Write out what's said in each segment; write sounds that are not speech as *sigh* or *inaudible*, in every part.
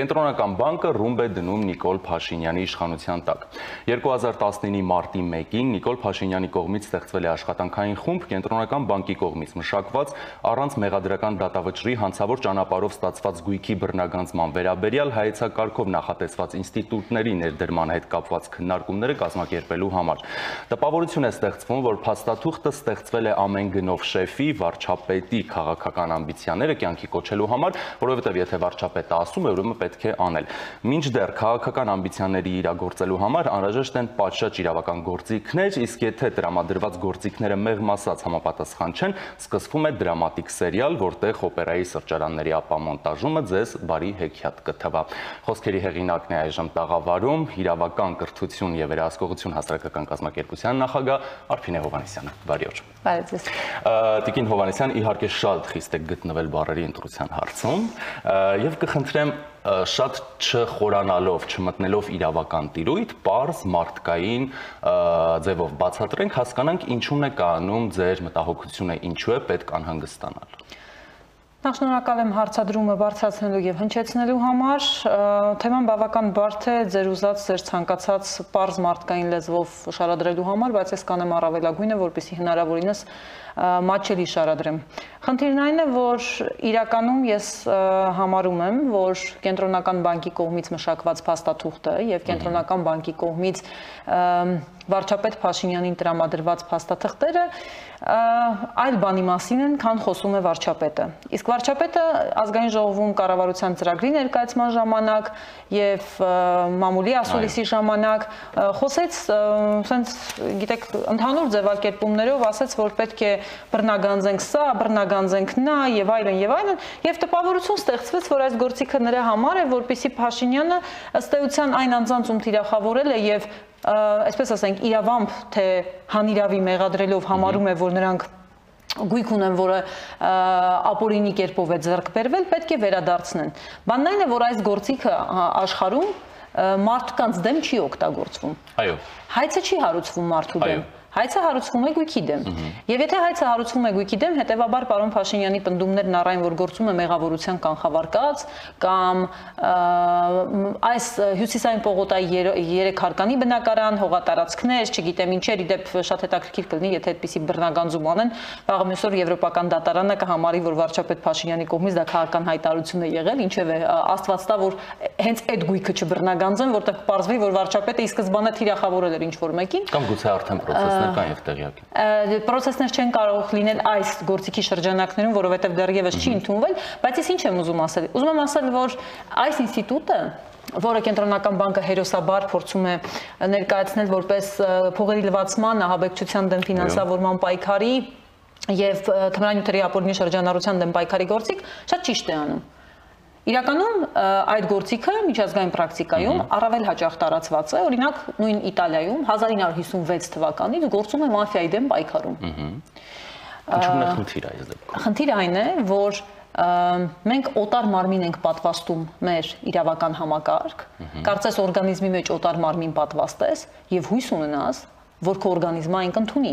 Կենտրոնական բանկը ռումբ է դնում Նիկոլ Փաշինյանի իշխանության տակ։ 2019-ի մարտի 1-ին Նիկոլ Փաշինյանի կողմից ստեղծվել է աշխատանքային խումբ Կենտրոնական բանկի կողմից մշակված առանց մեղադրական դատավճռի հանցավոր ճանապարհով ստացված գույքի բռնագանձման վերաբերյալ հայեցակարգով նախատեսված ինստիտուտների ներդրման հետ կապված քննարկումները կազմակերպելու համար։ Տպավորություն է ստեղծվում, որ փաստաթուղթը ստեղծվել է ամեն գնով շեֆի, վարչապետի քաղաքական ամբիցիաները կյանքի կոչելու համար, որովհետև եթե վարչապետը ասում է, ուրեմն պետք է անել։ Մինչդեռ քաղաքական ամբիցիաների իրագործելու համար անհրաժեշտ են պատշաճ իրավական գործիքներ, իսկ եթե տրամադրված գործիքները մեղմ ասած համապատասխան չեն, սկսվում է դրամատիկ սերիալ, որտեղ օպերայի սրճարանների ապամոնտաժումը ձեզ բարի հեքիաթ կթվա։ Խոսքերի հեղինակն է այժմ տաղավարում իրավական կրթություն եւ վերահսկողություն հասարակական կազմակերպության նախագահ Արփինե Հովանեսյանը։ Բարի օր։ Բարի ձեզ։ Տիկին Հովանեսյան իհարկե շատ խիստ է գտնվել բարերի ընտրության հարցում եւ կխնդրեմ շատ չխորանալով, չմտնելով իրավական տիրույթ, པարզ մարդկային ձևով բացատրենք, հասկանանք ինչու՞ն է կանոնում ձեր մտահոգությունը, ինչու է պետք անհանգստանալ։ Նախ շնորհակալ եմ հարցադրումը բարձրացնելու եւ հնչեցնելու համար։ Թեման բավական բարդ է ձեր ուզած, ձեր ցանկացած པարզ մարդկային լեզվով շարադրելու համար, բայց ես կանեմ առավելագույնը, որպեսզի հնարավորինս մաչելի շարադրեմ։ Խնդիրն այն է, որ իրականում ես համարում եմ, որ կենտրոնական բանկի կողմից մշակված փաստաթուղթը եւ կենտրոնական բանկի կողմից վարչապետ Փաշինյանին տրամադրված փաստաթղթերը այլ բանի մասին են, քան խոսում է վարչապետը։ Իսկ վարչապետը ազգային ժողովում կառավարության ծրագրի ներկայացման ժամանակ եւ մամուլի ասուլիսի ժամանակ խոսեց, ասենց գիտեք, ընդհանուր ձևակերպումներով ասաց, որ պետք է բռնագանձենք սա, բռնագանձենք նա եւ այլն եւ այլն, եւ տպավորություն ստեղծվեց, որ այս գործիքը նրա համար է, որպիսի Փաշինյանը ըստ էության այն անձանց ում թիրախավորել է եւ այսպես ասենք, իրավամբ թե հանիրավի մեղադրելով համարում է, որ նրանք գույք ունեն, որը ապօրինի կերպով է ձեռք բերվել, պետք է վերադարձնեն։ Բանն այն է, որ այս գործիքը աշխարհում մարդկանց դեմ չի օգտագործվում։ Այո։ Հայցը չի հարուցվում մարդու դեմ։ Այո Հայցը հարուցվում է գույքի դեմ։ Եվ եթե հայցը հարուցվում է գույքի դեմ, հետեւաբար պարոն Փաշինյանի պնդումներն առայն որ գործում է մեղավորության կանխավարկած կամ այս հյուսիսային պողոտայի 3 հարկանի բնակարան, հողատարածքներ, չգիտեմ ինչեր, իդեպ շատ հետաքրքիր կլինի, եթե այդպիսի բռնագանձում անեն, վաղը մյուսօր եվրոպական դատարանը կհամարի, որ վարչապետ Փաշինյանի կողմից դա քաղաքական հայտարարություն է եղել, ինչև է Աստված տա, որ հենց այդ գույքը չբռնագանձեն, որտեղ պարզվի, որ վարչապետը ի սկզբանե թիրախավորել էր ինչ որ մեկին։ Կամ գուցե արդեն պրոցես պրոցեսներ կան եւ տեղյակ են։ Պրոցեսներ չեն կարող լինել այս գործիքի շրջանակներում, որովհետեւ դեռևս չի ընդունվել, բայց ես ինչ եմ ուզում ասել։ Ուզում եմ ասել, որ այս ինստիտուտը որը կենտրոնական բանկը հերոսաբար փորձում է ներկայացնել որպես փողերի լվացման, ահաբեկչության դեմ ֆինանսավորման պայքարի եւ թմրանյութերի ապօրինի շրջանառության դեմ պայքարի գործիք, շատ ճիշտ է անում։ Իրականում այդ գործիքը միջազգային պրակտիկայում առավել հաճախ տարածված է, օրինակ նույն Իտալիայում 1956 թվականից գործում է մաֆիայի դեմ պայքարում։ Ինչու՞ն է խնդիրը այս դեպքում։ Խնդիրը այն է, որ մենք օտար մարմին ենք պատվաստում մեր իրավական համակարգ, կարծես օրգանիզմի մեջ օտար մարմին պատվաստես եւ հույս ունենաս, որ քո օրգանիզմը այն կընդունի։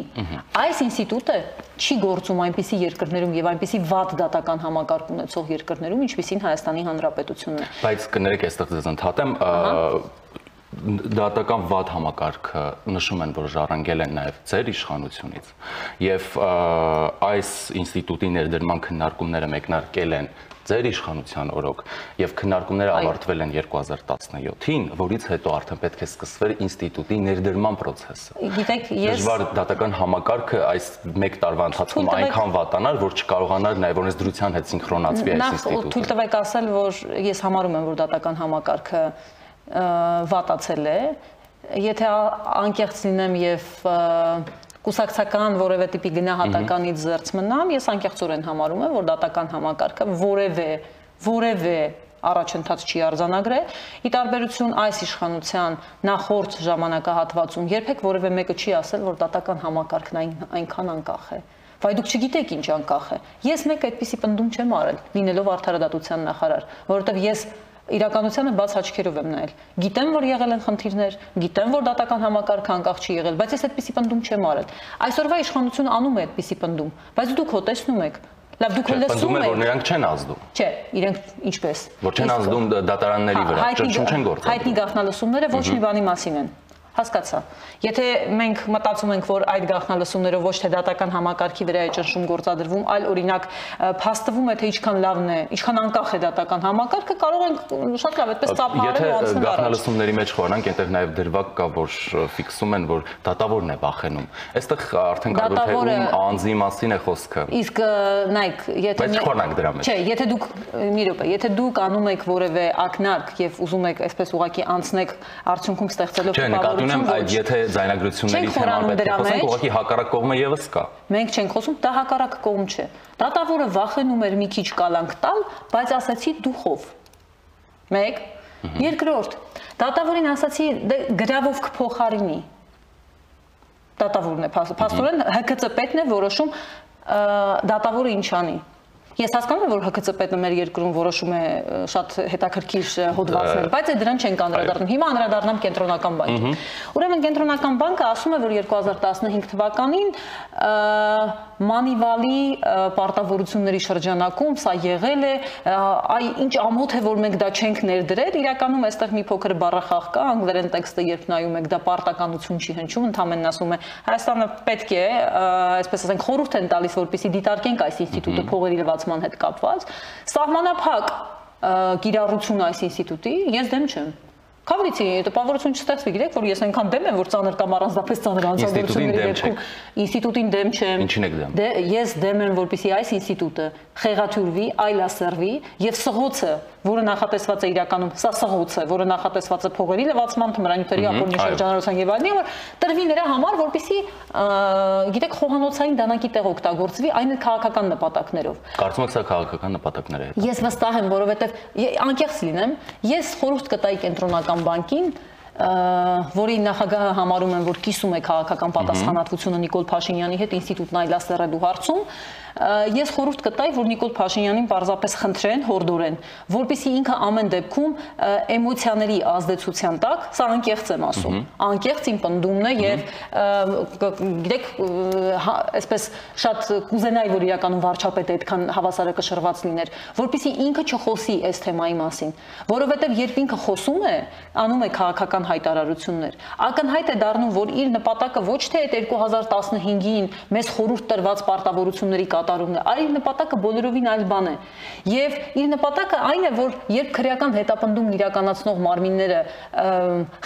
Այս ինստիտուտը չի գործում այնպիսի երկրներում եւ այնպիսի վատ դատական համակարգ ունեցող երկրներում, ինչպիսին Հայաստանի Հանրապետությունն է։ Բայց կներեք այստեղ ձեզ ընդհատեմ, դատական վատ համակարգը նշում են, որ ժառանգել են նաև ձեր իշխանությունից եւ այս ինստիտուտի ներդրման քննարկումները մեկնարկել են ձեր իշխանության օրոք եւ քննարկումները ավարտվել են 2017-ին, որից հետո արդեն պետք է սկսվեր ինստիտուտի ներդրման process-ը։ Գիտեք, ես դժվար դատական համակարգը այս 1 տարվա ընթացքում այնքան վատանար, որ չկարողանար նաեւ որոնց դրության հետ սինխրոնացվի այս ինստիտուտը։ Նախ թույլ տվեք ասել, որ ես համարում եմ, որ դատական համակարգը վատացել է, եթե անկեղծ լինեմ եւ կուսակցական որևէ տիպի գնահատականից զերծ մնամ, ես անկեղծորեն համարում եմ, որ դատական համակարգը որևէ որևէ առաջընթաց չի արձանագրել։ Ի տարբերություն այս իշխանության նախորդ ժամանակահատվածում երբեք որևէ մեկը չի ասել, որ դատական համակարգն այն, այնքան անկախ է։ Վայ դուք չգիտեք ինչ անկախ է։ Ես մեկ այդպիսի պնդում չեմ արել, լինելով արդարադատության նախարար, որովհետև ես իրականությանը բաց աչքերով եմ նայել։ Գիտեմ, որ եղել են խնդիրներ, գիտեմ, որ դատական համակարգը անկախ չի եղել, բայց ես այդպիսի պնդում չեմ արել։ Այսօրվա իշխանությունը անում է այդպիսի պնդում, բայց դուք հո տեսնում եք, Լավ, դուք լսում եք։ Որ նրանք չեն ազդում։ Չէ, իրենք ինչպես։ Որ չեն ազդում դատարանների վրա, ճնշում չեն գործում։ Հայտնի գաղտնալսումները ոչ մի բանի մասին են։ Հասկացա։ Եթե մենք մտածում ենք, որ այդ գաղտնալսումները ոչ թե դատական համակարգի վրա է ճնշում գործադրվում, այլ օրինակ փաստվում է թե ինչքան լավն է, ինչքան անկախ է դատական համակարգը, կարող ենք շատ լավ այդպես ծափահարել ու անցնել Եթե գաղտնալսումների մեջ խորանանք, այնտեղ նաև դրվագ կա, որ ֆիքսում են, որ դատավորն է վախենում։ Այստեղ արդեն կարող է թե ում անձի մասին է խոսքը։ Իսկ նայեք, եթե Բայց խորանանք դրա մեջ։ Չէ, եթե դուք մի րոպե, եթե դուք անում եք որևէ ակնարկ եւ ուզում եք այսպես ուղակի անցնեք արդյունքում ստեղծելով տպավորություն ունեմ, այդ եթե ձայնագրությունների թեման պետք է խոսենք, ուղղակի հակառակ կողմը եւս կա։ Մենք չենք խոսում, դա հակառակ կողմ չէ։ Դատավորը վախենում էր մի քիչ կալանք տալ, բայց ասացի դուխով։ 1 Երկրորդ, դատավորին ասացի դե գրավով կփոխարինի։ Դատավորն է, փաստորեն ՀԿՑ պետն է որոշում դատավորը ինչ անի։ Ես հասկանում եմ, որ ՀԿՑՊ-ը մեր երկրում որոշում է շատ հետաքրքիր հոդվածներ, բայց դրան չեն անդրադառնում։ Հիմա անդրադառնամ կենտրոնական բանկին։ Ուրեմն կենտրոնական բանկը ասում է, որ 2015 թվականին մանիվալի պարտավորությունների շրջանակում սա եղել է, այ ինչ ամոթ է, որ մենք դա չենք ներդրել, իրականում այստեղ մի փոքր բառախախ կա, անգլերեն տեքստը երբ նայում եք, դա պարտականություն չի հնչում, ընդհանրեն ասում է Հայաստանը պետք է, այսպես ասենք, խորհուրդ են տալիս, որպեսզի դիտարկենք այս ինստիտուտը փողերի լվացման հետ կապված սահմանափակ կիրառություն այս ինստիտուտի ես դեմ չեմ Քավլիցի տպավորություն չստեղծվի, գիտեք, որ ես այնքան դեմ եմ, որ ծանր կամ առանձնապես ծանր անձնավորությունների դեպքում ինստիտուտին դեմ չեմ։ Ինչին եք դեմ։ Դե ես դեմ եմ, որպեսզի այս ինստիտուտը խեղաթյուրվի, այլասերվի եւ սղոցը, որը նախատեսված է իրականում, սա սղոցը, որը նախատեսված է փողերի լվացման, թմրանյութերի ապօրինի շրջանառության եւ այլնի, որ տրվի նրա համար, որպեսզի գիտեք խոհանոցային դանակի տեղ օգտագործվի այն քաղաքական նպատակներով։ Կարծում եք սա քաղաքական նպատակներ է։ Ես վստահ եմ, որովհետեւ անկեղծ լինեմ, ես խորհուրդ կտայի կենտրոնական բանկին որի նախագահը համարում են, որ կիսում է քաղաքական պատասխանատվությունը Նիկոլ Փաշինյանի հետ ինստիտուտն այլասերելու հարցում, ես խորհուրդ կտայի, որ Նիկոլ Փաշինյանին պարզապես խնդրեն, հորդորեն, որpիսի ինքը ամեն դեպքում էմոցիաների ազդեցության տակ, սա անկեղծ եմ ասում, անկեղծ իմ պնդումն է եւ գիտեք, հա, այսպես շատ կուզենայի, որ իրականում վարչապետը այդքան հավասարակշռված լիներ, որpիսի ինքը չխոսի այս թեմայի մասին, որովհետեւ երբ ինքը խոսում է, անում է քաղաքական հայտարարություններ, ակնհայտ է դառնում, որ իր նպատակը ոչ թե այդ 2015-ին մեզ խորհուրդ տրված պարտավորությունների կատ կատարումն է, այլ նպատակը բոլորովին այլ բան է։ Եվ իր նպատակը այն է, որ երբ քրեական հետապնդումն իրականացնող մարմինները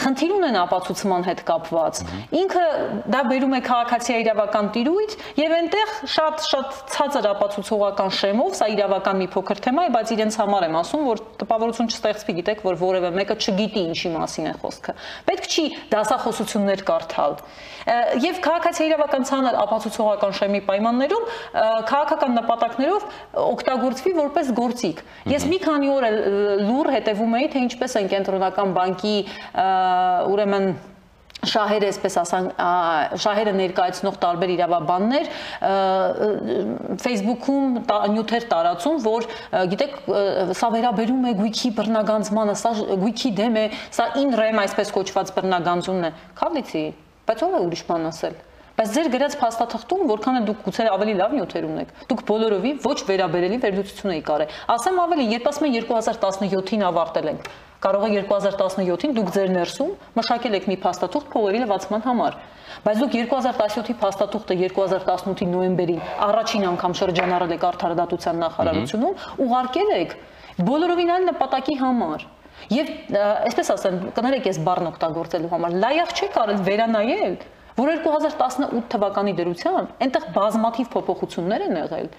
խնդիր ունեն ապացուցման հետ կապված, ինքը դա բերում է քաղաքացիա իրավական տիրույթ եւ այնտեղ շատ շատ ցածր ապացուցողական շեմով, սա իրավական մի փոքր թեմա է, բայց իրենց համար եմ ասում, որ տպավորություն չստեղծվի, գիտեք, որ որևէ մեկը չգիտի ինչի մասին է խոսքը։ Պետք չի դասախոսություններ կարդալ։ Եվ քաղաքացիա իրավական ապացուցողական շեմի պայմաններում քաղաքական նպատակներով օգտագործվի որպես գործիք։ Ես մի քանի օր լուր հետևում էի, թե ինչպես են կենտրոնական բանկի ուրեմն շահերը, այսպես ասանք, շահերը ներկայացնող տարբեր իրավաբաններ Facebook-ում նյութեր տարածում, որ գիտեք, սա վերաբերում է գույքի բռնագանձմանը, սա գույքի դեմ է, սա in rem այսպես կոչված բռնագանձումն է։ Քալիցի, բայց ով է ուրիշ բան ասել։ Բայց ձեր գրած փաստաթղթում, որքան է դուք գուցե ավելի լավ նյութեր ունեք, դուք բոլորովին ոչ վերաբերելի վերլուծություն եք արել։ Ասեմ ավելի, երբ ասում են 2017-ին ավարտել ենք, կարող է 2017-ին դուք ձեր ներսում մշակել եք մի փաստաթուղթ փողերի լվացման համար։ Բայց դուք 2017-ի փաստաթուղթը 2018-ի նոյեմբերին առաջին անգամ շրջանառել եք արդարադատության նախարարությունում, ուղարկել եք բոլորովին այլ նպատակի համար։ Եվ այսպես ասեմ, կներեք ես բառն օգտագործելու համար, լայախ չեք արել վերանայել որ 2018 թվականի դրությամբ այնտեղ բազմաթիվ փոփոխություններ են եղել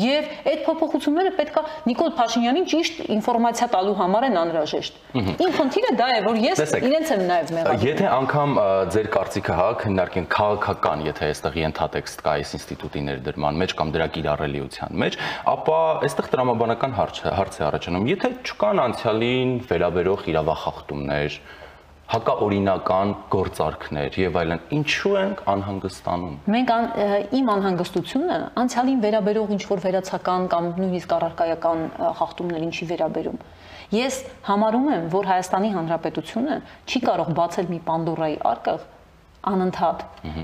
Եվ այդ փոփոխությունները պետքա Նիկոլ Փաշինյանին ճիշտ ինֆորմացիա տալու համար են անհրաժեշտ։ Իմ խնդիրը դա է, որ ես իրենց եմ նաև մեղադրում։ Եթե անգամ ձեր կարծիքը հա քննարկեն քաղաքական, եթե այստեղ ենթատեքստ կա այս ինստիտուտի ներդրման մեջ կամ դրա կիրառելիության մեջ, ապա այստեղ տրամաբանական հարց հարց է առաջանում։ Եթե չկան անցյալին վերաբերող իրավախախտումներ, հակաօրինական գործարքներ եւ այլն ինչու ենք անհանգստանում մենք ան, իմ անհանգստությունը անցյալին վերաբերող ինչ որ վերացական կամ նույնիսկ առարկայական խախտումներ ինչի վերաբերում ես համարում եմ որ Հայաստանի Հանրապետությունը չի կարող բացել մի Պանդորայի արկղ անընդհատ,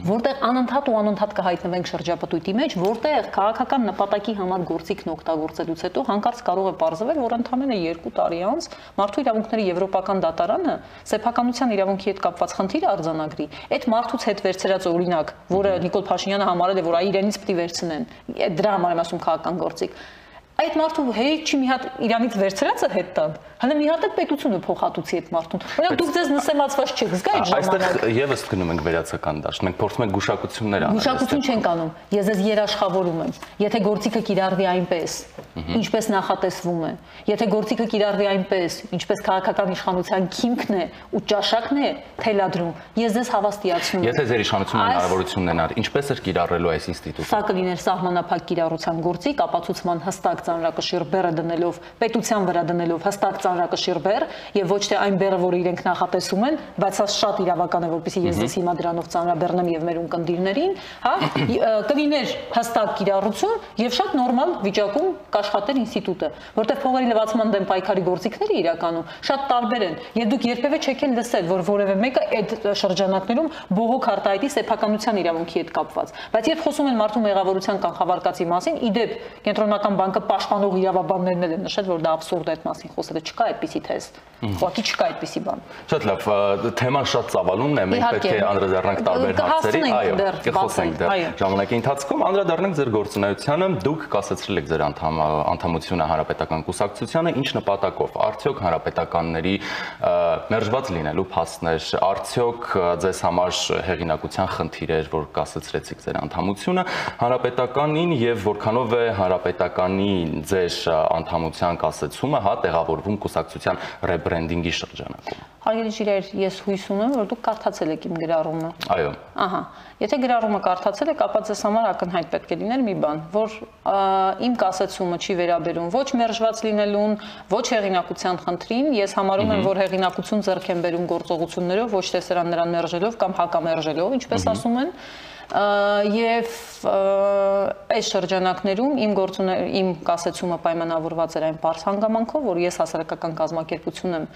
որտեղ անընդհատ ու անընդհատ կհայտնվենք շրջապտույտի մեջ, որտեղ քաղաքական նպատակի համար գործիքն օգտագործելուց հետո հանկարծ կարող է ողջվել, որ ընդամենը 2 տարի անց մարդու իրավունքների եվրոպական դատարանը սեփականության իրավունքի հետ կապված խնդիր արձանագրի։ Այդ մարդուց հետ վերցրած օրինակ, որը Նիկոլ Փաշինյանը համարել է, որ այ իրենից պիտի վերցնեն, դրա համար եմ ասում քաղաքական գործիք այդ մարդու հետ չի մի հատ իրանից վերցրածը հետ տան Հələ մի հատ է պետությունը փոխհատուցի այդ մարդուն։ Օրինակ դուք ձեզ նսեմացված չեք, զգա այդ ժամանակ։ Այստեղ եւս գնում ենք վերացական դաշտ։ Մենք փորձում ենք գուշակություններ անել։ Գուշակություն չենք անում։ Ես ձեզ երաշխավորում եմ։ Եթե գործիքը կիրառվի այնպես, ինչպես նախատեսվում է, եթե գործիքը կիրառվի այնպես, ինչպես քաղաքական իշխանության քիմքն է ու ճաշակն է թելադրում, ես ձեզ հավաստիացնում եմ։ Եթե ձեր իշխանությունը հնարավորություն ունենար, ինչպես էր կիրառելու այս ինստիտուտը։ Սա կլիներ սահմանափակ կիրառության գործիք, ապացուցման հստակ ծանրակշիռ բեռը դնելով, պետության վրա դնելով հստակ ծանրակշիռ բեռ եւ ոչ թե այն բեռը, որ իրենք նախատեսում են, բայց հա շատ իրավական է, որպեսզի ես դες հիմա դրանով ծանրաբեռնեմ եւ մեր ունկնդիրներին, հա, կլիներ հստակ կիրառություն եւ շատ նորմալ վիճակում կաշխատեր ինստիտուտը, որտեղ փողերի լվացման դեմ պայքարի գործիքները իրականում շատ տարբեր են եւ դուք երբեւե չեք են լսել, որ որևէ մեկը այդ շրջանակներում բողոք արտահայտի սեփականության իրավունքի հետ կապված, բայց երբ խոսում են մարդու մեղավորության կանխավարկածի մասին, ի դեպ կենտրոնական բանկը պաշտպանող իրավաբաններն են նշել, որ դա абսուրդ է այդ մասին խոսելը չկա այդպիսի թեստ։ Ուղղակի չկա այդպիսի բան։ Շատ լավ, թեման շատ ծավալումն է, մենք պետք է անդրադառնանք տարբեր հարցերի, այո, կխոսենք դեռ ժամանակի ընթացքում, անդրադառնանք ձեր գործունեությանը, դուք կասեցրել եք ձեր անդամությունը հանրապետական կուսակցությանը, ինչ նպատակով, արդյոք հանրապետականների մերժված լինելու փաստներ, արդյոք ձեզ համար հեղինակության խնդիր էր, որ կասեցրեցիք ձեր անդամությունը հանրապետականին եւ որքանով է հանրապետականի ձեր անդամության կասեցումը հա տեղավորվում կուսակցության ռեբրենդինգի շրջանակում։ Հարգելի ջիրեր, ես հույս ունեմ, որ դուք կարդացել եք իմ գրառումը։ Այո։ Ահա։ Եթե գրառումը կարդացել եք, ապա ձեզ համար ակնհայտ պետք է լիներ մի բան, որ իմ կասեցումը չի վերաբերում ոչ մերժված լինելուն, ոչ հեղինակության խնդրին, ես համարում եմ, որ հեղինակություն ձեռք են բերում գործողություններով, ոչ թե սրան նրան մերժելով կամ հակամերժելով, ինչպես ասում են, եւ այս շրջանակներում իմ գործունե իմ կասեցումը պայմանավորված էր այն բարձ հանգամանքով, որ ես հասարակական կազմակերպություն եմ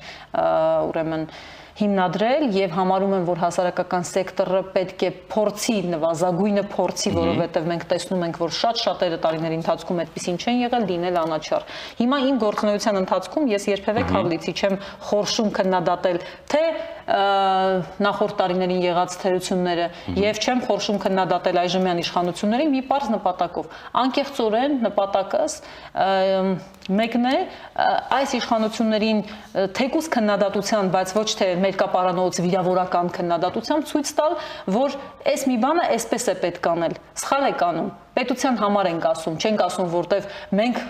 ուրեմն հիմնադրել եւ համարում եմ, որ հասարակական սեկտորը պետք է փորձի նվազագույնը փորձի, որովհետեւ մենք տեսնում ենք, որ շատ-շատերը տարիների ընթացքում այդպեսին չեն եղել, լինել անաչառ։ Հիմա իմ գործունեության ընթացքում ես երբևէ քավլիցի չեմ խորշում քննադատել թե նախորդ տարիներին եղած թերությունները եւ չեմ խորշում քննադատել այժմյան իշխանություններին մի པարզ նպատակով։ Անկեղծորեն նպատակս մեկն է այս իշխանություններին թեկուս քննադատության, բայց ոչ թե մերկապարանոց վիրավորական քննադատությամբ ցույց տալ, որ այս մի բանը այսպես է պետք անել։ Սխալ եք անում պետության համար ենք ասում, չենք ասում, որտեվ մենք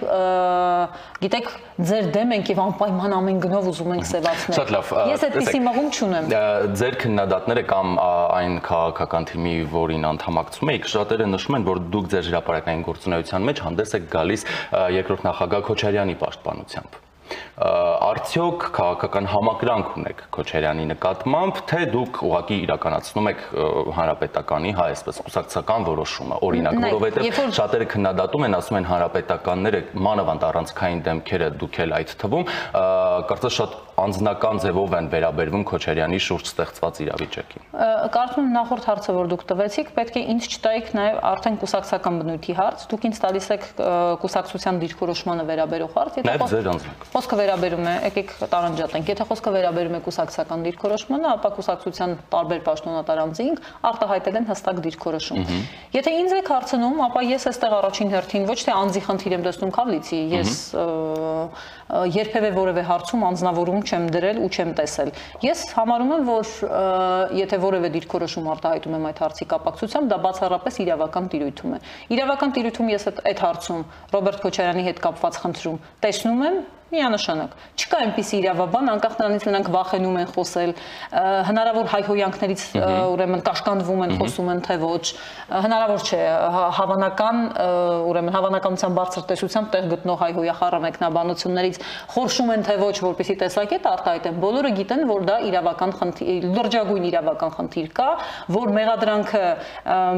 գիտեք, ձեր դեմ ենք եւ անպայման ամեն գնով ուզում ենք սեվացնել։ Շատ լավ։ Ես այդպեսի մղում չունեմ։ Ձեր քննադատները կամ այն քաղաքական թիմի, որին անդամակցում եք, շատերը նշում են, որ դուք ձեր հրապարակային գործունեության մեջ հանդես եք գալիս երկրորդ նախագահ Քոչարյանի պաշտպանությամբ արդյոք քաղաքական համակրանք ունեք Քոչարյանի նկատմամբ, թե դուք ուղակի իրականացնում եք հանրապետականի, հա, այսպես կուսակցական որոշումը, օրինակ, որովհետև շատերը քննադատում են, ասում են հանրապետականները մանավանդ առանցքային դեմքերը դուք էլ այդ թվում, կարծես շատ անձնական ձևով են վերաբերվում Քոչարյանի շուրջ ստեղծված իրավիճակին։ Կարծում եմ նախորդ հարցը, որ դուք տվեցիք, պետք է ինձ չտայիք նաև արդեն կուսակցական բնույթի հարց։ Դուք ինձ տալիս եք կուսակցության դիրքորոշմանը վերաբերող հարց, եթե խոսքը վերաբերում է, եկեք տարանջատենք, եթե խոսքը վերաբերում է կուսակցական դիրքորոշմանը, ապա կուսակցության տարբեր պաշտոնատար անձինք արտահայտել են հստակ դիրքորոշում։ Եթե ինձ եք հարցնում, ապա ես այստեղ առաջին հերթին ոչ թե անձի խնդիր եմ տեսնում Քավլիցի, ես երբևէ որևէ հարցում անձնավորում չեմ դրել ու չեմ տեսել։ Ես համարում եմ, որ եթե որևէ դիրքորոշում արտահայտում եմ այդ հարցի կապակցությամբ, դա բացառապես իրավական տիրույթում է։ Իրավական տիրույթում ես այդ հարցում Ռոբերտ Քոչարյանի հետ կապված խնդրում տեսնում եմ միանշանակ։ Չկա այնպիսի իրավաբան, անկախ նրանից նրանք վախենում են խոսել, հնարավոր հայհոյանքներից ուրեմն կաշկանդվում են, խոսում են թե ոչ, հնարավոր չէ հավանական, ուրեմն հավանականության բարձր տեսությամբ տեղ գտնող հայհոյախառը մեկնաբանություններից խորշում են թե ոչ, որպեսի տեսակետ արտահայտեն։ Բոլորը գիտեն, որ դա իրավական խնդիր, լրջագույն իրավական խնդիր կա, որ մեղադրանքը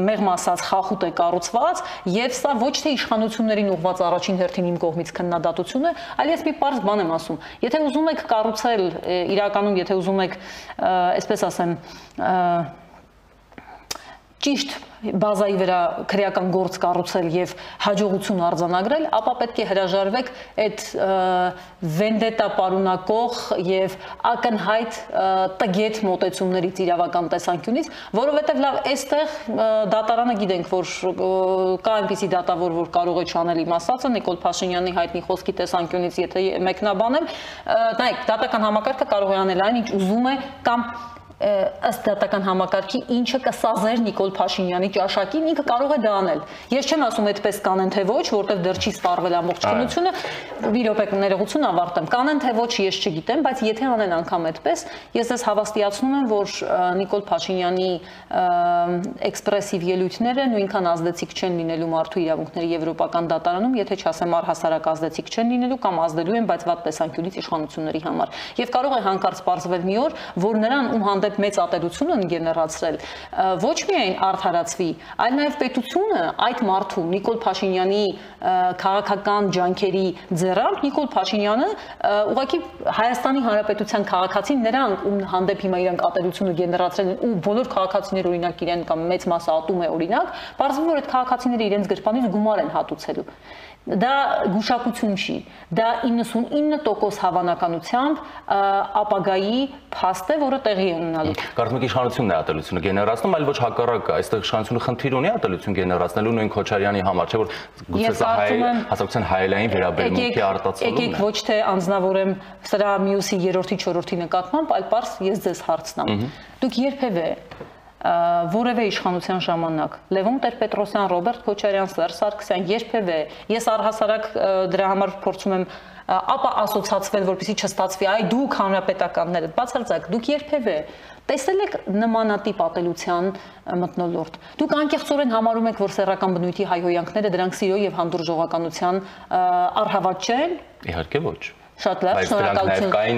մեղմ ասած խախուտ է կառուցված, եւ սա ոչ թե իշխանություններին ուղված առաջին հերթին իմ կողմից քննադատություն է, այլ ես մի պարզ բան եմ ասում։ Եթե ուզում եք կառուցել իրականում, եթե ուզում եք, այսպես ասեմ, ճիշտ բազայի վրա քրեական գործ կառուցել եւ հաջողություն արձանագրել, ապա պետք է հրաժարվեք այդ վենդետա պարունակող եւ ակնհայտ տգետ մոտեցումներից իրավական տեսանկյունից, որովհետեւ լավ, այստեղ դատարանը գիտենք, որ կա այնպիսի դատավոր, որ կարող է չանել իմ ասածը Նիկոլ Փաշինյանի հայտնի խոսքի տեսանկյունից, եթե մեկնաբանել, նայեք, դատական համակարգը կարող է անել այն, ինչ ուզում է կամ ըստ դատական համակարգի ինչը կսազեր Նիկոլ Փաշինյանի ճաշակին, ինքը կարող է դա անել։ Ես չեմ ասում այդպես կանեն թե ոչ, որտեղ դեռ չի սպառվել ամբողջ քննությունը, մի րոպե ներողություն ավարտեմ։ Կանեն թե ոչ ես չգիտեմ, բայց եթե անեն անգամ այդպես, ես ես հավաստիացնում եմ, որ Նիկոլ Փաշինյանի էքսպրեսիվ ելույթները նույնքան ազդեցիկ չեն լինելու մարդու իրավունքների եվրոպական դատարանում, եթե չասեմ առհասարակ ազդեցիկ չեն լինելու կամ ազդելու են, բայց վատ տեսանկյունից իշխանությունների համար։ Եվ կարող է հանկարծ սպառվել մի օր, որ նրան ում հանդեպ հանդեպ մեծ ատելություն են գեներացրել, ոչ միայն արդարացվի, այլ նաև պետությունը այդ մարդու Նիկոլ Փաշինյանի քաղաքական ջանքերի ձեռամբ Նիկոլ Փաշինյանը ուղղակի Հայաստանի Հանրապետության քաղաքացին նրանք ում հանդեպ հիմա իրանք ատելությունը գեներացրել են ու բոլոր քաղաքացիները օրինակ իրեն կամ մեծ մասը ատում է օրինակ, բարձվում որ այդ քաղաքացիները իրենց գրպանից գումար են հատուցելու դա գուշակություն չի դա 99% հավանականությամբ ապագայի փաստ է որը տեղի է ունենալու կարծում եք իշխանությունն է ատելությունը գեներացնում այլ ոչ հակառակը այստեղ իշխանությունը խնդիր ունի ատելություն գեներացնելու նույն Քոչարյանի համար չէ որ գուցե սա հայ հասարակության հայելային վերաբերմունքի արտացոլումն է եկեք ոչ թե անznավորեմ սրա մյուսի 3-րդի 4-րդի նկատմամբ այլ պարզ ես ձեզ հարցնամ դուք երբևէ որևէ իշխանության ժամանակ Լևոն Տեր-Պետրոսյան, Ռոբերտ Քոչարյան, Սերժ Սարգսյան երբևէ ես առհասարակ դրա համար փորձում եմ ապա ասոցացվել, որպեսզի չստացվի, այ դուք հանրապետականները, բացարձակ, դուք երբևէ տեսել եք նմանատիպ ապելության մտնոլորտ։ Դուք անկեղծորեն համարում եք, որ սեռական բնույթի հայհոյանքները դրանք սիրո եւ հանդուրժողականության առհավատ չեն։ Իհարկե ոչ Շատ լավ, շնորհակալություն։ Բայց կային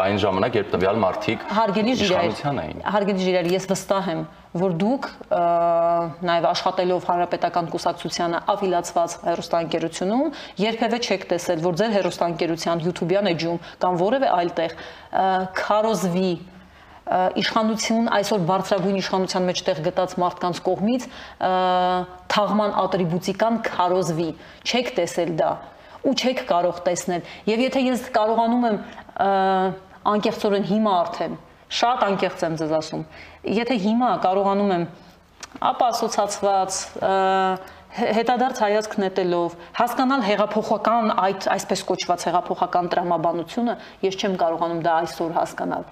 այն ժամանակ, երբ տվյալ մարդիկ հարգելի ժիրեր, հարգելի ժիրեր, ես վստահ եմ, որ դուք նաև աշխատելով հանրապետական կուսակցությանը ավիլացված հերոստանգերությունում երբևէ չեք տեսել, որ ձեր հերոստանգերության YouTube-յան էջում կամ որևէ այլ տեղ քարոզվի իշխանություն այսօր բարձրագույն իշխանության մեջ տեղ գտած մարդկանց կողմից թաղման ատրիբուտիկան քարոզվի չեք տեսել դա ու չեք կարող տեսնել։ Եվ եթե ես կարողանում եմ անկեղծորեն հիմա արդեն շատ անկեղծ եմ ձեզ ասում։ Եթե հիմա կարողանում եմ ապա ասոցացված հետադարձ հայացք նետելով հասկանալ հեղափոխական այդ այսպես կոչված հեղափոխական տրամաբանությունը, ես չեմ կարողանում դա այսօր հասկանալ։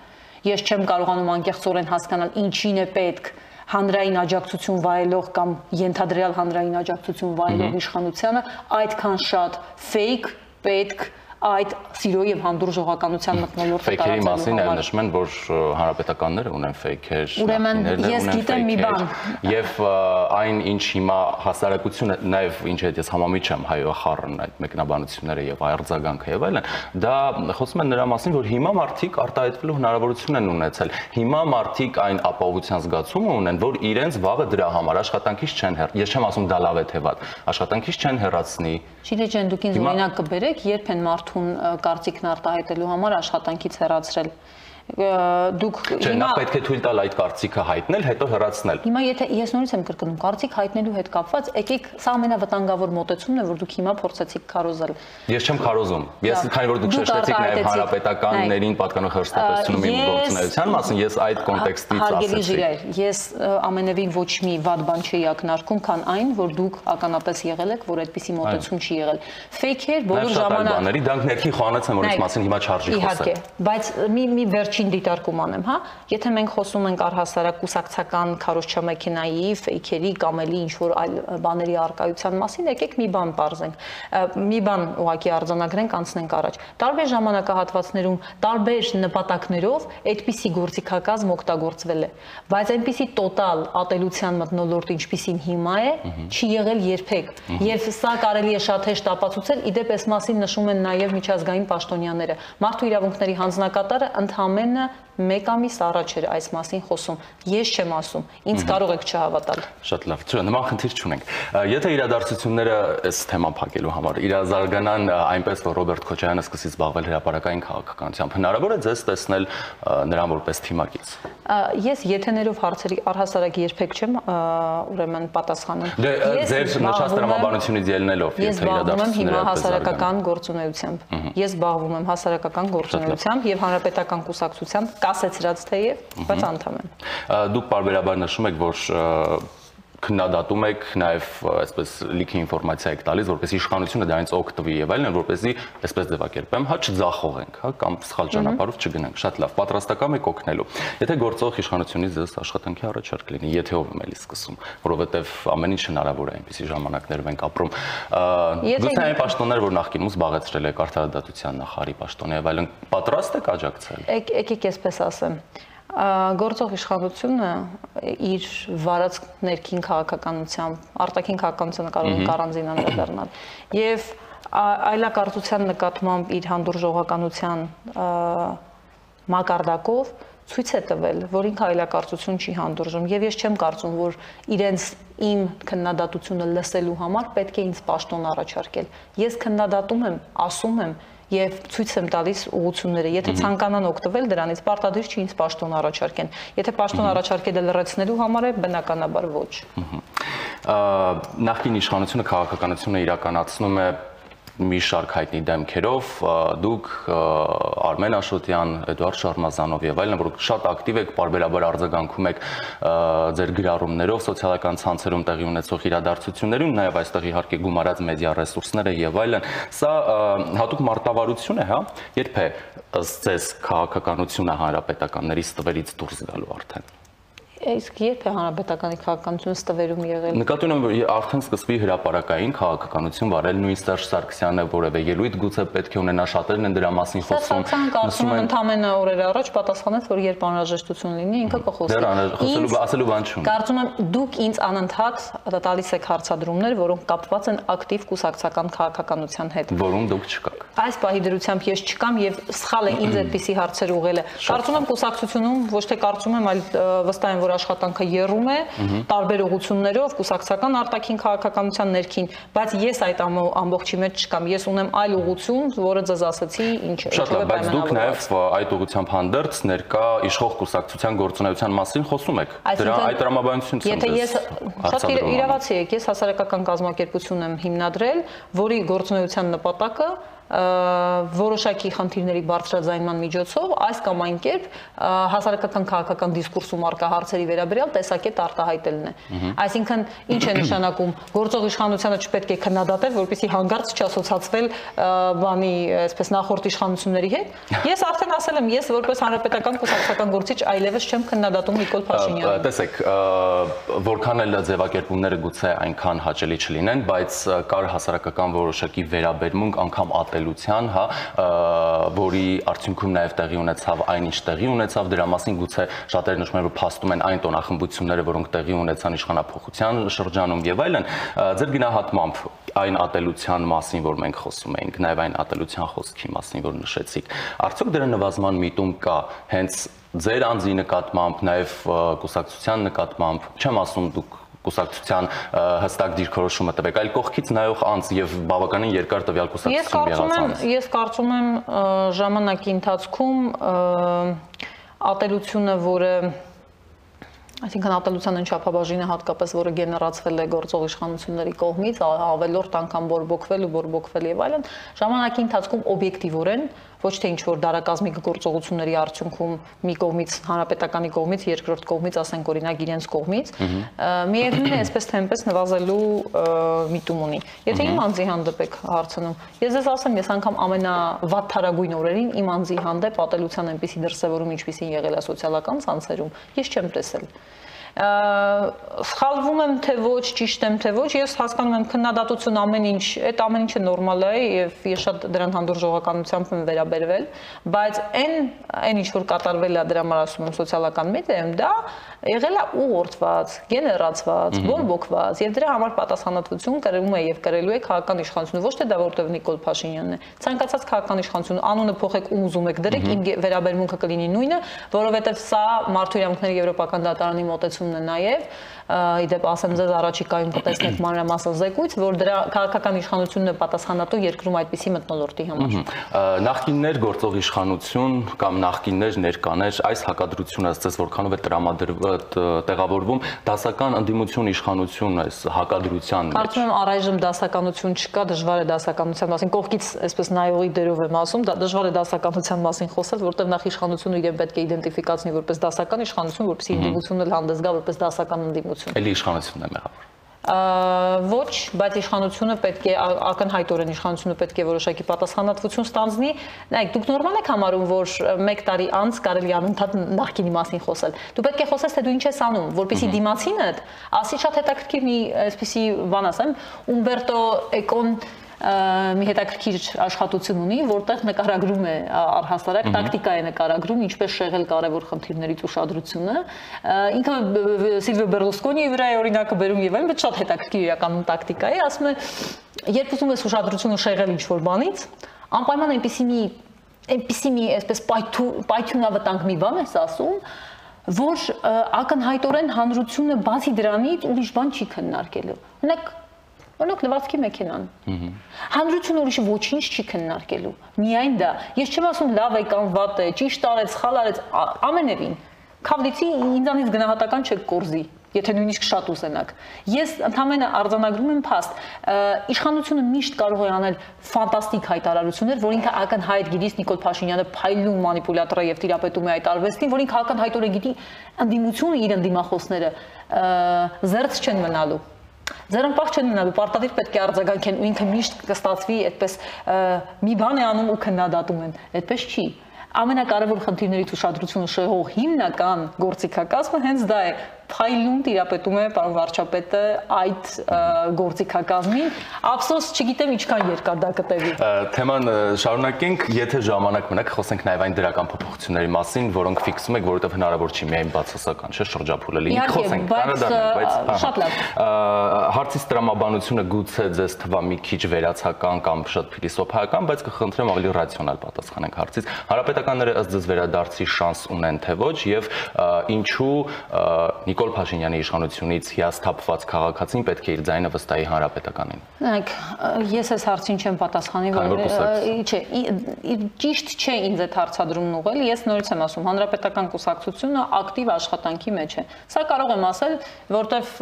Ես չեմ կարողանում անկեղծորեն հասկանալ ինչին է պետք հանրային աջակցություն վայելող կամ ենթադրյալ հանրային աջակցություն վայելող իշխանությանը այդքան շատ fake պետք այդ սիրո եւ հանդուրժողականության մտնոլորտը տարածելու Ֆեյքերի մասին այլ նշում են, որ հանրապետականները ունեն ֆեյքեր, ուրեմն ես գիտեմ մի բան։ Եվ այն ինչ հիմա հասարակությունը նաեւ ինչ հետ ես համամիջ եմ հայո խառն այդ մեկնաբանությունները եւ արձագանքը եւ այլն, դա խոսում են նրա մասին, որ հիմա մարդիկ արտահայտվելու հնարավորություն են ունեցել։ Հիմա մարդիկ այն ապահովության զգացումը ունեն, որ իրենց վաղը դրա համար աշխատանքից չեն հեռ։ Ես չեմ ասում դա լավ է թե վատ, աշխատանքից չեն հեռացնի։ Շիրեջան դուք ինձ օրինակ կբերեք, երբ են մարդու մարդուն կարծիքն արտահայտելու համար աշխատանքից հեռացրել դուք Չէ, նա պետք է թույլ տալ այդ կարծիքը հայտնել, հետո հեռացնել։ Հիմա եթե ես նորից եմ կրկնում, կարծիք հայտնելու հետ կապված, եկեք սա ամենավտանգավոր մոտեցումն է, որ դուք հիմա փորձեցիք քարոզել։ Ես չեմ քարոզում։ Ես քանի որ դուք շեշտեցիք նաև հանրապետականներին պատկանող հերոստատեսությունում իմ գործունեության մասին, ես այդ կոնտեքստից ասեցի։ Ես ամենևին ոչ մի վատ բան չի ակնարկում, քան այն, որ դուք ականապես եղել եք, որ այդպիսի մոտեցում չի եղել։ Ֆեյքեր բոլոր ժամանակ։ Դրանք ներքին խոհանաց են, որ այս մասին հիմա չարժի խոսել։ Իհարկե, բայց մի մի վերջին դիտարկում անեմ, հա։ Եթե մենք խոսում ենք առհասարակ կուսակցական քարոզչամեքենայի, ֆեյքերի կամ էլի ինչ որ այլ բաների արկայության մասին, եկեք մի բան բարձենք։ Մի բան ուղակի արձանագրենք, անցնենք առաջ։ Տարբեր ժամանակահատվածներում, տարբեր նպատակներով այդպիսի գործիքակազմ օգտագործվել է, բայց այնպիսի տոտալ ատելության մտնոլորտ, ինչպիսին հիմա է, չի եղել երբեք։ Եվ սա կարելի է շատ հեշտ ապացուցել, իդեպ այս մասին նշում են նաև միջազգային պաշտոնյաները։ Մարդու իրավունքների հանձնակատարը ընդհանրապես մեկ ամիս առաջ էր այս մասին խոսում։ Ես չեմ ասում, ինձ կարող եք չհավատալ։ Շատ լավ, չէ, նման խնդիր չունենք։ Եթե իրադարձությունները այս թեման փակելու համար իրազարգանան այնպես, որ Ռոբերտ Քոչարյանը սկսի զբաղվել հրաապարական քաղաքականությամբ, հնարավոր է ձեզ տեսնել նրան որպես թիմակից։ Ես եթեներով հարցերի առհասարակ երբեք չեմ ուրեմն պատասխանում։ Դե ձեր նշած տրամաբանությունից ելնելով, եթե իրադարձությունները հիմա հասարակական գործունեությամբ։ Ես զբաղվում եմ հասարակական գործունեությամբ եւ հանրապետական կուսակցությամբ կասեցրած թեև, բայց անդամ եմ։ Դուք բարբերաբար նշում եք, որ քննադատում եք, նաև այսպես լիքի ինֆորմացիա եք տալիս, որպեսզի իշխանությունը դրանից օգտվի եւ այլն, որպեսզի այսպես ձևակերպեմ, հա չձախողենք, հա կամ սխալ ճանապարհով չգնանք։ Շատ լավ, պատրաստական եք օգնելու։ Եթե գործող իշխանությունից ձեզ աշխատանքի առաջարկ լինի, եթե ով եմ էլի սկսում, որովհետեւ ամեն ինչ հնարավոր է այնպիսի ժամանակներով ենք ապրում։ Գուցե այն պաշտոններ, որ նախկինում զբաղեցրել եք արդարադատության նախարարի պաշտոնը եւ այլն, պատրաստ եք աջակցել։ Եկեք այսպես ասեմ գործող իշխանությունը իր վարած ներքին քաղաքականությամբ, արտաքին քաղաքականությունը կարող է առանձին անդրադառնալ եւ այլակարծության նկատմամբ իր հանդուրժողականության մակարդակով ցույց է տվել, որ ինքը այլակարծություն չի հանդուրժում եւ ես չեմ կարծում, որ իրենց իմ քննադատությունը լսելու համար պետք է ինձ պաշտոն առաջարկել։ Ես քննադատում եմ, ասում եմ, եւ ցույց եմ տալիս ուղությունները։ Եթե ցանկանան օգտվել դրանից, պարտադիր չի ինձ պաշտոն առաջարկեն։ Եթե պաշտոն առաջարկելը լրացնելու համար է, բնականաբար ոչ։ Նախկին իշխանությունը քաղաքականությունը իրականացնում է մի շարք հայտնի դեմքերով դուք Արմեն Աշոտյան, Էդուարդ Շարմազանով եւ այլն, որ շատ ակտիվ եք, բարբերաբար արձագանքում եք ձեր գրառումներով սոցիալական ցանցերում տեղի ունեցող իրադարձություններին, նաեւ այստեղ իհարկե գումարած մեդիա ռեսուրսները եւ այլն։ Սա հատուկ մարտավարություն է, հա, երբ է ըստ ձեզ քաղաքականությունը հանրապետականների ստվերից դուրս գալու արդեն իսկ երբ է հանրապետականի քաղաքականությունը ստվերում եղել։ Նկատի ունեմ, որ արդեն սկսվի հրաապարակային քաղաքականություն վարել նույն Սերժ Սարգսյանը որևէ ելույթ գուցե պետք է ունենա շատերն են դրա մասին խոսում։ Սա կարծում եմ ընդամենը օրեր առաջ պատասխանեց, որ երբ անհրաժեշտություն լինի, ինքը կխոսի։ Դեռ խոսելու ասելու բան չունի։ Կարծում եմ դուք ինձ անընդհատ տալիս եք հարցադրումներ, որոնք կապված են ակտիվ կուսակցական քաղաքականության հետ։ Որում դուք չկաք։ Այս պահի դրությամբ ես չկամ եւ սխալ է ինձ *clears throat* այդպիսի հարցեր ուղղելը։ Կարծում եմ կուսակցությունում ոչ թե կարծում եմ, այլ վստահ եմ, որ աշխատանքը եռում է տարբեր ուղություններով կուսակցական արտաքին քաղաքականության ներքին, բայց ես այդ ամբողջի մեջ չկամ։ Ես ունեմ այլ ուղություն, որը ձեզ ասացի, ինչ է։ Շատ լավ, բայց դուք նաև այդ ուղությամբ հանդերձ ներկա իշխող կուսակցության գործունեության մասին խոսում եք։ Դրա այդ տրամաբանությունից եմ։ Եթե ես շատ իրավացի եք, ես հասարակական կազմակերպություն եմ հիմնադրել, որի գործունեության նպատակը որոշակի խնդիրների բարձրաձայնման միջոցով այս կամ այն կերպ հասարակական քաղաքական դիսկուրսում արկա հարցերի վերաբերյալ տեսակետ արտահայտելն է։ Այսինքն ինչ է նշանակում գործող իշխանությունը չպետք է քննադատել, որպեսզի հանգարց չասոցացվել բանի, այսպես նախորդ իշխանությունների հետ։ Ես արդեն ասել եմ, ես որպես հանրապետական կուսակցական գործիչ այլևս չեմ քննադատում Նիկոլ Փաշինյանին։ Տեսեք, որքան էլ ձևակերպումները գուցե այնքան հաճելի չլինեն, բայց կար հասարակական որոշակի վերաբերմունք անգամ ատել ատելության, հա, որի արդյունքում նաև տեղի ունեցավ այնինչ տեղի ունեցավ, դրա մասին գուցե շատերը նշում են, որ փաստում են այն տոնախմբությունները, որոնք տեղի ունեցան իշխանապողության շրջանում եւ այլն, ձեր գնահատմամբ այն ատելության մասին, որ մենք խոսում էինք, նաև այն ատելության խոսքի մասին, որ նշեցիք, արդյոք դրա նվազման միտում կա հենց ձեր անձի նկատմամբ, նաև կուսակցության նկատմամբ, չեմ ասում դուք կուսակցության հստակ դիրքորոշումը տվեք, այլ կողքից նայող անձ եւ բավականին երկար տվյալ կուսակցություն եղած անձ։ Ես կարծում եմ ժամանակի ընթացքում ատելությունը, որը Այսինքն ատելության այն չափաբաժինը հատկապես, որը գեներացվել է գործող իշխանությունների կողմից, ավելորտ անգամ բորբոքվել ու բորբոքվել եւ այլն, ժամանակի ընթացքում օբյեկտիվորեն ոչ թե ինչ որ դարակազմիկ գործողությունների արդյունքում մի կողմից հանրապետականի կողմից, երկրորդ կողմից, ասենք օրինակ իրենց կողմից, միևնույն է, այսպես թե այնպես նվազելու միտում ունի։ Եթե իմ անձի հանդեպ եք հարցնում, ես ես ասեմ, ես անգամ ամենավատթարագույն օրերին իմ անձի հանդեպ ատելության այնպիսի դրսևորում, ինչպիսին եղել է սոցիալական ցանցերում, ես չեմ տեսել սխալվում եմ թե ոչ, ճիշտ եմ թե ոչ, ես հասկանում եմ քննադատություն ամեն ինչ, այդ ամեն ինչը նորմալ է եւ ես շատ դրան հանդուրժողականությամբ եմ վերաբերվել, բայց այն այն ինչ որ կատարվել է դրա համար ասում եմ սոցիալական մեդիայում, դա եղել է ուղղորդված, գեներացված, բորբոքված եւ դրա համար պատասխանատվություն կրում է եւ կրելու է քաղաքական իշխանությունը, ոչ թե դա որտեվ Նիկոլ Փաշինյանն է։ Ցանկացած քաղաքական իշխանություն անունը փոխեք ու ուզում եք դրեք, իմ վերաբերմունքը կլինի նույնը, որովհետեւ սա մարդու իրավունքների եվրոպական դատարանի մոտեցումն է նաեւ իդեպ ասեմ ձեզ առաջիկայում կտեսնեք մանրամասն զեկույց, որ դրա քաղաքական իշխանությունն է պատասխանատու երկրում այդպիսի մտնոլորտի համար։ Նախկիններ գործող իշխանություն կամ նախկիններ ներկաներ այս հակադրությունը ասես որքանով է տրամադրված տեղավորվում դասական ընդդիմություն իշխանություն այս հակադրության մեջ։ Կարծում եմ առայժմ դասականություն չկա, դժվար է դասականության մասին կողքից այսպես նայողի դերով եմ ասում, դա դժվար է դասականության մասին խոսել, որտեղ նախ իշխանությունը իրեն պետք է իդենտիֆիկացնի որպես դասական իշխանություն, որպեսզի ընդդիմությունը հանդես գա որպես դասական ընդդիմություն իշխանություն։ Էլի իշխանությունն է մեղավոր ոչ, բայց իշխանությունը պետք է ակնհայտորեն իշխանությունը պետք է որոշակի պատասխանատվություն ստանձնի։ Նայեք, դուք նորմալ եք համարում, որ 1 տարի անց կարելի անընդհատ նախկինի մասին խոսել։ Դու պետք է խոսես, թե դու ինչ ես անում, որpիսի դիմացինդ ասի շատ հետաքրքիր մի այսպիսի բան ասեմ, Ումբերտո Էկոն մի հետաքրքիր աշխատություն ունի, որտեղ նկարագրում է առհասարակ տակտիկա է նկարագրում, ինչպես շեղել կարևոր խնդիրներից ուշադրությունը։ Ինքը Սիլվիո Բերլուսկոնիի վրա է օրինակը բերում եւ այն, բայց շատ հետաքրքիր իրականում տակտիկա է, ասում է, երբ ուզում ես ուշադրությունը շեղել ինչ-որ բանից, անպայման այնպեսի մի այնպեսի մի այսպես պայթյունավտանգ մի բան ես ասում, որ ակնհայտորեն հանրությունը բացի դրանից ուրիշ բան չի քննարկելու։ Օրինակ Օրինակ լվացքի մեքենան։ Հանրությունը ուրիշ ոչինչ չի քննարկելու։ Միայն դա։ Ես չեմ ասում լավ է կամ վատ է, ճիշտ արեց, սխալ արեց, ամենևին։ Քավլիցի ինձանից գնահատական չեք կորզի եթե նույնիսկ շատ ուզենակ։ Ես ընդհանրապես արձանագրում եմ փաստ։ Իշխանությունը միշտ կարող է անել ֆանտաստիկ հայտարարություններ, որ ինքը ակնհայտ գիտիս Նիկոլ Փաշինյանը փայլուն մանիպուլյատոր է եւ տիրապետում է այդ արվեստին, որ ինքը ակնհայտորեն գիտի ընդդիմությունը իր ընդդիմախոսները զերծ չեն մնալու Ձերընպաղ չեն մնալու, պարտադիր պետք է արձագանքեն ու ինքը միշտ կստացվի այդպես մի բան է անում ու քննադատում են։ Այդպես չի ամենակարևոր խնդիրներից ուշադրությունը շեղող հիմնական գործիքակազմը հենց դա է փայլուն տիրապետում է պարոն վարչապետը այդ գործիքակազմին ափսոս չգիտեմ ինչքան երկար դա կտևի թեման շարունակենք եթե ժամանակ մնաք խոսենք նաև այն դրական փոփոխությունների մասին որոնք ֆիքսում եք որովհետև հնարավոր չի միայն բացասական չէ շրջափուլը լինի խոսենք կանադարնենք բայց շատ լավ հարցից տրամաբանությունը գուցե ձեզ թվա մի քիչ վերացական կամ շատ փիլիսոփայական բայց կխնդրեմ ավելի ռացիոնալ պատասխանենք հարցից հարապետականները ըստ ձեզ վերադարձի շանս ունեն թե ոչ եւ ինչու Նիկոլ Փաշինյանի իշխանությունից հիասթափված քաղաքացին պետք է իր ձայնը վստահի հանրապետականին։ Նայեք, ես այս հարցին չեմ պատասխանի, որ չէ, ճիշտ չէ ինձ այդ հարցադրումն ուղղել։ Ես նորից եմ ասում, հանրապետական կուսակցությունը ակտիվ աշխատանքի մեջ է։ Սա կարող եմ ասել, որտեվ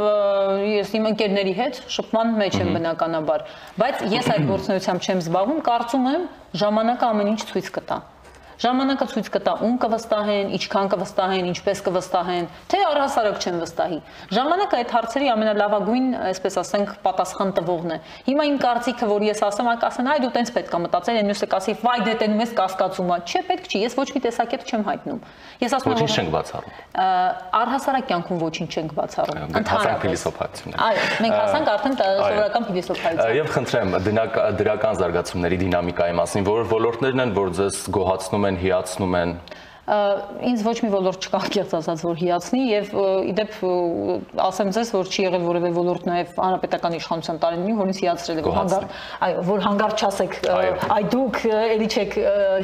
ես իմ ընկերների հետ շփման մեջ եմ բնականաբար, բայց ես այդ գործունեությամբ չեմ զբաղվում, կարծում եմ ժամանակը ամեն ինչ ցույց կտա ժամանակը ցույց կտա ում կվստահեն, ինչքան կվստահեն, ինչպես կվստահեն, թե առհասարակ չեն վստահի։ Ժամանակը այդ հարցերի ամենալավագույն, այսպես ասենք, պատասխան տվողն է։ Հիմա իմ կարծիքը, որ ես ասեմ, այ կասեն, այ դու տենց պետք է մտածել, այն մյուսը կասի, վայ դե տենում ես կասկածումա։ Չէ, պետք չի, ես ոչ մի տեսակետ չեմ հայտնում։ Ես ասում եմ, ոչինչ չենք բացառում։ Առհասարակ կյանքում ոչինչ չենք բացառում։ Ընդհանրապես փիլիսոփայություն։ Այո, մենք հասանք արդեն սովորական փիլիսոփայություն։ Եվ խնդրեմ դրական զարգացումների դինամիկայի մասին, որ ոլորտներն են, որ ձեզ գոհացնում են, հիացնում են ինձ ոչ մի ոլորտ չկա կեղծ ասած որ հիացնի եւ իդեպ ասեմ ձեզ որ չի եղել որևէ ոլորտ նաեւ հանրապետական իշխանության տարիներին որ ինձ հիացրել է որ հանգար այո որ հանգար չասեք այ դուք էլի չեք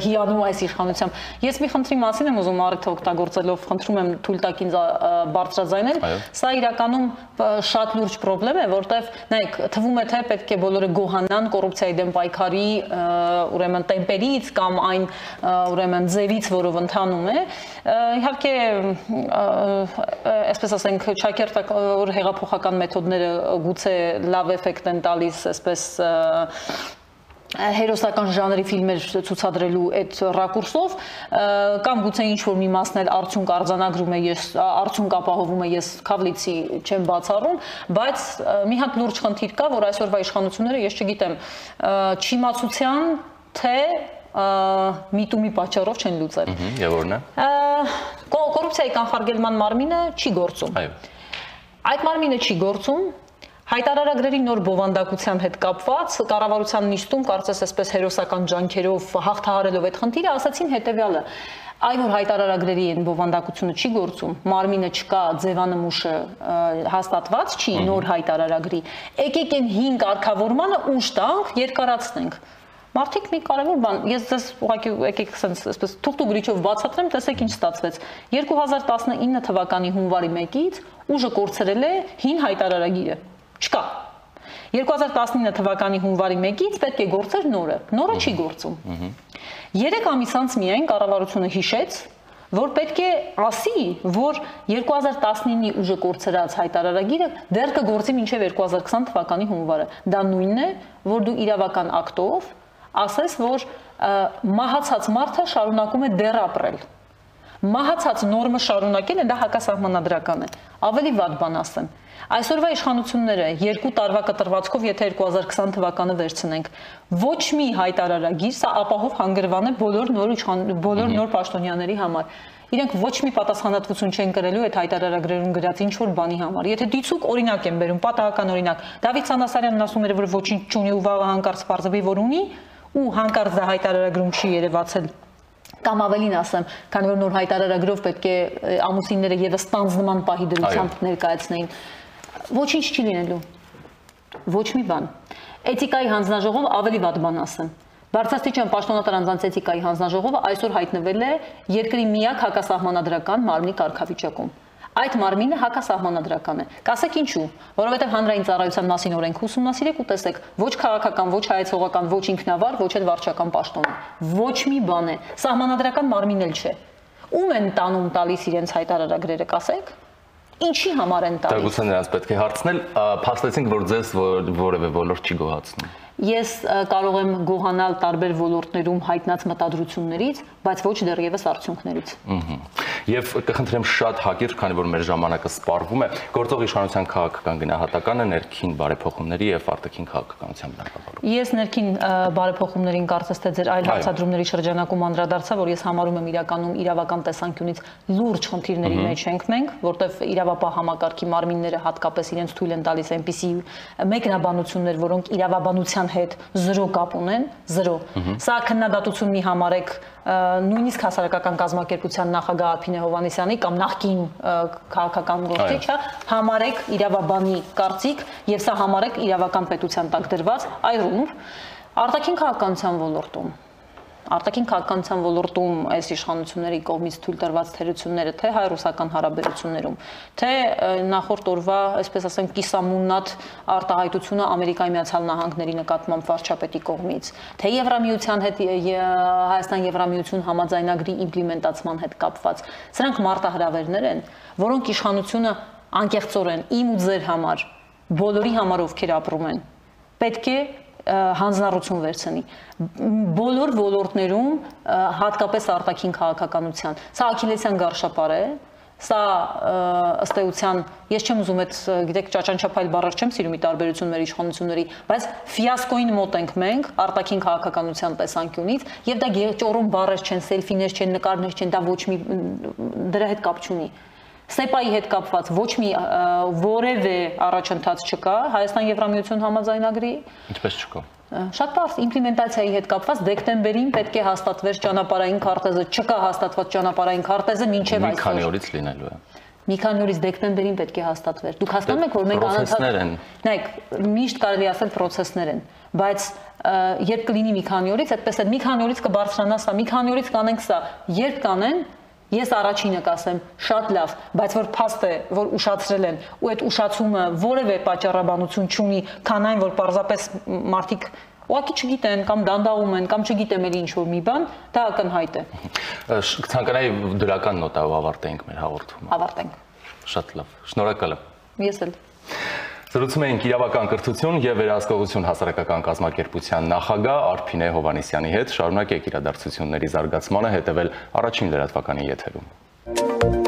հիանում այս իշխանությամբ ես մի խնդրի մասին եմ ուզում առիթը օգտագործելով խնդրում եմ թույլ տակ ինձ բարձրաձայնել սա իրականում շատ լուրջ խնդրեմ է որտեվ նայեք թվում է թե պետք է բոլորը գոհանան կոռուպցիայի դեմ պայքարի ուրեմն տեմպերից կամ այն ուրեմն ձևից որով ընթան իրականում է։ Իհարկե, այսպես ասենք, ճակերտը որ հեղափոխական մեթոդները գուցե լավ էֆեկտ են տալիս, այսպես հերոսական ժանրի ֆիլմեր ցուցադրելու այդ ռակուրսով կամ գուցե ինչ որ մի մասն էլ արդյունք արձանագրում է ես արդյունք ապահովում է ես քավլիցի չեմ բացառում բայց մի հատ լուրջ խնդիր կա որ այսօրվա իշխանությունները ես չգիտեմ չիմացության թե միտումի պատճառով չեն լուծել։ Եվ որն է։ Կոռուպցիայի կանխարգելման մարմինը չի գործում։ Այո։ Այդ մարմինը չի գործում, Հայտարարագրերի նոր բովանդակության հետ կապված կառավարության նիստում կարծես այսպես հերոսական ջանքերով հաղթահարելով այդ խնդիրը ասացին հետեւյալը այ որ հայտարարագրերի են բովանդակությունը չի գործում, մարմինը չկա, ձևանմուշը հաստատված չի նոր հայտարարագրի։ Եկեք այն 5 կարգավորմանը ուշ տանք, երկարացնենք։ Մարդիկ մի կարևոր բան, ես ձեզ ուղղակի եկեք ասենց այսպես թուղթ ու գրիչով բացատրեմ, տեսեք ինչ ստացվեց։ 2019 թվականի հունվարի 1-ից ուժը կորցրել է հին հայտարարագիրը Չկա։ 2019 թվականի հունվարի 1-ից պետք է գործեր նորը։ Նորը չի գործում։ 3 ամիս անց միայն կառավարությունը հիշեց, որ պետք է ասի, որ 2019-ի ուժը կորցրած հայտարարագիրը դեռ կգործի մինչև 2020 թվականի հունվարը։ Դա նույնն է, որ դու իրավական ակտով ասես, որ մահացած մարդը շարունակում է դեռ ապրել մահացած նորմը շարունակելը դա հակասահմանադրական է։ Ավելի վատ բան ասեմ։ Այսօրվա իշխանությունները երկու տարվա կտրվածքով, եթե 2020 թվականը վերցնենք, ոչ մի հայտարարագիր, սա ապահով հանգրվան է բոլոր նոր բոլոր նոր պաշտոնյաների համար իրենք ոչ մի պատասխանատվություն չեն կրելու այդ հայտարարագրերում գրած ինչ որ բանի համար։ Եթե դիցուկ օրինակ են բերում, պատահական օրինակ, Դավիթ Սանասարյանն ասում էր, որ ոչինչ չունի ու վաղը հանկարծ բարձվի որ ունի, ու հանկարծ դա հայտարարագրում չի երևացել կամ ավելին ասեմ, քանի որ նոր հայտարարագրով պետք է ամուսինները եւս տանձ նման պահի դրությամբ ներկայացնեին, ոչինչ չի լինելու։ Ոչ մի բան։ Էթիկայի հանձնաժողով ավելի վատ բան ասեմ։ Բարձրաստիճան պաշտոնատար անձանց էթիկայի հանձնաժողովը այսօր հայտնվել է երկրի միակ հակասահմանադրական մարմնի կարգավիճակում այդ մարմինը հակասահմանադրական է։ Կասեք ինչու, որովհետև հանրային ծառայության մասին օրենք ուսումնասիրեք ու տեսեք, ոչ քաղաքական, ոչ հայեցողական, ոչ ինքնավար, ոչ էլ վարչական պաշտոն։ Ոչ մի բան է։ Սահմանադրական մարմին էլ չէ։ Ում են տանում տալիս իրենց հայտարարագրերը, կասեք։ Ինչի համար են տալիս։ Դա գուցե նրանց պետք է հարցնել, փաստեցինք, որ ձեզ որևէ ոլորտ չի գոհացնում ես կարող եմ գոհանալ տարբեր ոլորտներում հայտնած մտադրություններից, բայց ոչ դեռևս արդյունքներից։ Եվ կխնդրեմ շատ հակիրճ, քանի որ մեր ժամանակը սպառվում է, գործող իշխանության քաղաքական գնահատականը ներքին բարեփոխումների եւ արտաքին քաղաքականության բնագավառում։ Ես ներքին բարեփոխումներին կարծես թե ձեր այլ հարցադրումների շրջանակում անդրադարձա, որ ես համարում եմ իրականում իրավական տեսանկյունից լուրջ խնդիրների մեջ ենք մենք, որտեղ իրավապահ համակարգի մարմինները հատկապես իրենց թույլ են տալիս այնպիսի մեկնաբանություններ, որոնք իրավաբանության հետ 0 կապ ունեն, 0։ Սա քննադատություն մի համարեք նույնիսկ հասարակական կազմակերպության նախագահ Ափինե Հովանեսյանի կամ նախկին քաղաքական գործիչը համարեք իրավաբանի կարծիք եւ սա համարեք իրավական պետության տակ դրված այրում արտաքին քաղաքականության ոլորտում արտաքին քաղաքականության ոլորտում այս իշխանությունների կողմից թույլ տրված թերությունները թե հայ-ռուսական հարաբերություններում, թե նախորդ օրվա, այսպես ասենք, կիսամուննատ արտահայտությունը Ամերիկայի Միացյալ Նահանգների նկատմամբ վարչապետի կողմից, թե Եվրամիության հետ Հայաստան-Եվրամիություն համաձայնագրի իմպլեմենտացման հետ կապված։ Սրանք մարտահրավերներ են, որոնք իշխանությունը անկեղծորեն իմ ու ձեր համար, բոլորի համար ովքեր ապրում են, պետք է հանձնառություն վերցնի բոլոր ոլորտներում հատկապես արտաքին քաղաքականության սա աքիլեսյան գարշապար է սա ըստ էության ես չեմ ուզում այդ գիտեք ճաճանչափայլ բառեր չեմ սիրում ի տարբերություն մեր իշխանությունների բայց ֆիասկոին մոտ ենք մենք արտաքին քաղաքականության տեսանկյունից եւ դա ճորում բառեր չեն սելֆիներ չեն նկարներ չեն դա ոչ մի դրա հետ կապ չունի ՍԵՊԱ-ի հետ կապված ոչ մի որևէ առաջընթաց չկա Հայաստան-Եվրամիություն համաձայնագրի։ Ինչպես չկա։ Շատ բարձ իմպլեմենտացիայի հետ կապված դեկտեմբերին պետք է հաստատվեր ճանապարհային քարտեզը, չկա հաստատված ճանապարհային քարտեզը մինչև այսօր։ Մի քանի օրից լինելու է մի քանի օրից դեկտեմբերին պետք է հաստատվեր։ Դուք հասկանում եք, որ մենք անընդհատ Նայեք, միշտ կարելի ասել process-ներ են, բայց երբ կլինի մի քանի օրից, այդպես էլ մի քանի օրից կբարձրանա սա, մի քանի օրից կանենք սա, երբ կանեն, Ես առաջինը կասեմ, շատ լավ, բայց որ փաստ է, որ ուշացրել են, ու այդ ուշացումը որևէ պատճառաբանություն չունի, քան այն, որ պարզապես մարդիկ ուղղակի չգիտեն կամ դանդաղում են կամ չգիտեմ էլի ինչ որ մի բան, դա ակնհայտ է։ Կցանկանայի դրական նոտայով ավարտենք մեր հաղորդումը։ Ավարտենք։ Շատ լավ։ Շնորհակալ եմ։ Ես էլ։ Զրուցում էինք իրավական կրթություն եւ վերահսկողություն հասարակական կազմակերպության նախագահ Արփինե Հովանեսյանի հետ։ Շարունակեք իրադարձությունների զարգացմանը հետևել առաջին լրատվականի եթերում։